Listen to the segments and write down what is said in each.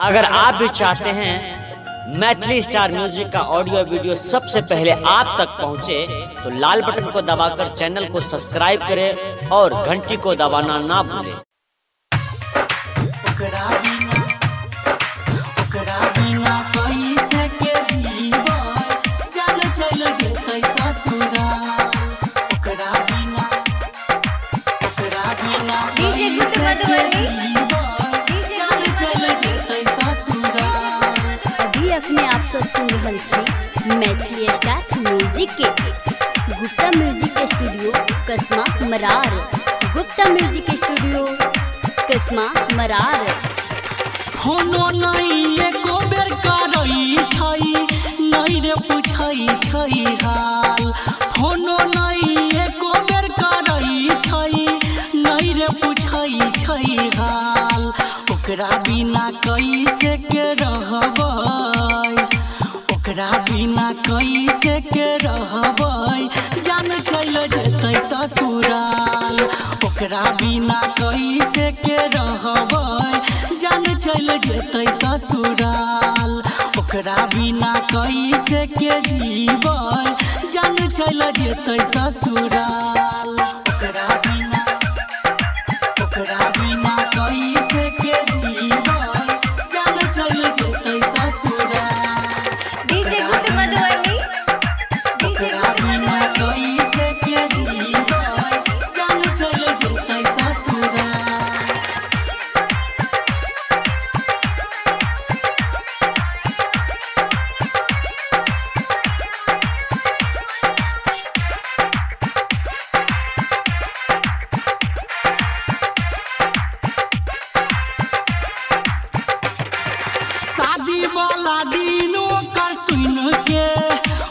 अगर आप भी चाहते हैं मैथिली स्टार म्यूज़िक का ऑडियो वीडियो सबसे पहले आप तक पहुँचे तो लाल बटन को दबाकर चैनल को सब्सक्राइब करें और घंटी को दबाना ना भूलें। अखने आप सब सुन रहल छी मैथिली स्टार म्यूज़िक के। Gupta music studio, Kasma Marar. Gupta music studio, Kasma Marar. होनो नहीं, एको बेर करई छई, नहीं रे पूछई छई हाल। फोनो बिना कैसे के रहबै बिना कैसे के रहबै जान चल जेतै ससुराल ओकरा बिना कैसे के रहबै जान चल जेतै ससुराल ओकरा बिना कैसे के जीबै जान चल जेतै ससुराल दिन ओकर सुन के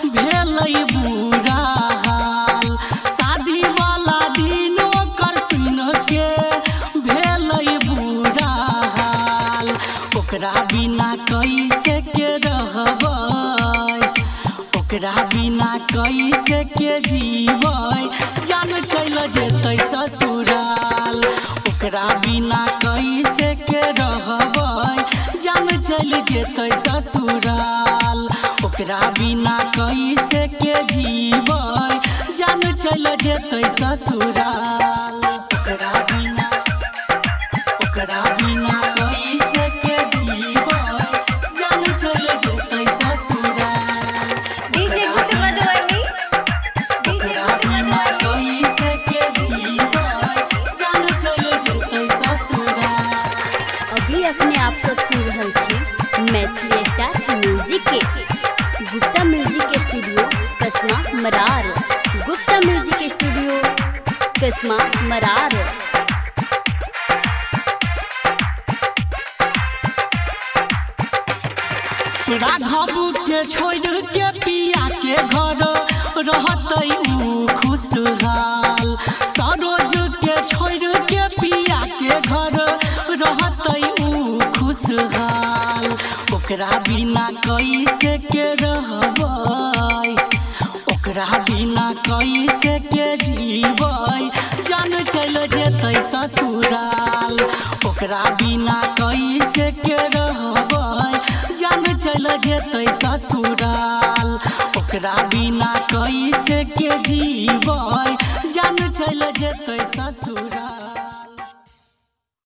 भेलै बुरा हाल। शादी वाला दिन ओकर सुन के भेलै बुरा हाल। ओकरा बिना कैसे के रहबै? ओकरा बिना कैसे के जीबै? जान चल जेतै ससुराल। ओकरा बिना कैसे के जेतै ससुराल ओकरा बिना कैसे के जीबै? जान चल जेतै ससुराल ओकरा बिना ओकरा बिना कैसे के जीबै? जान चल जेतै ससुराल डीजे गुड्डू मधुबनी ओकरा बिना कैसे के जीबै? जान चल जेतै ससुराल। अभी अखने आप सब सुन रहल छी। मैथिली स्टार म्यूज़िक के। Gupta music studio, Kasma Marar. Gupta music studio, Kasma Marar. Raghav के छोड़ के पिया के घर, रहतै ओकरा बिना कैसे के रहबै? ओकरा बिना कैसे के जीबै? जान चल जेतै ससुराल। ओकरा बिना कैसे के रहबै? जान चल जेतै ससुराल। ओकरा बिना कैसे के जीबै? जान चल जेतै ससुराल।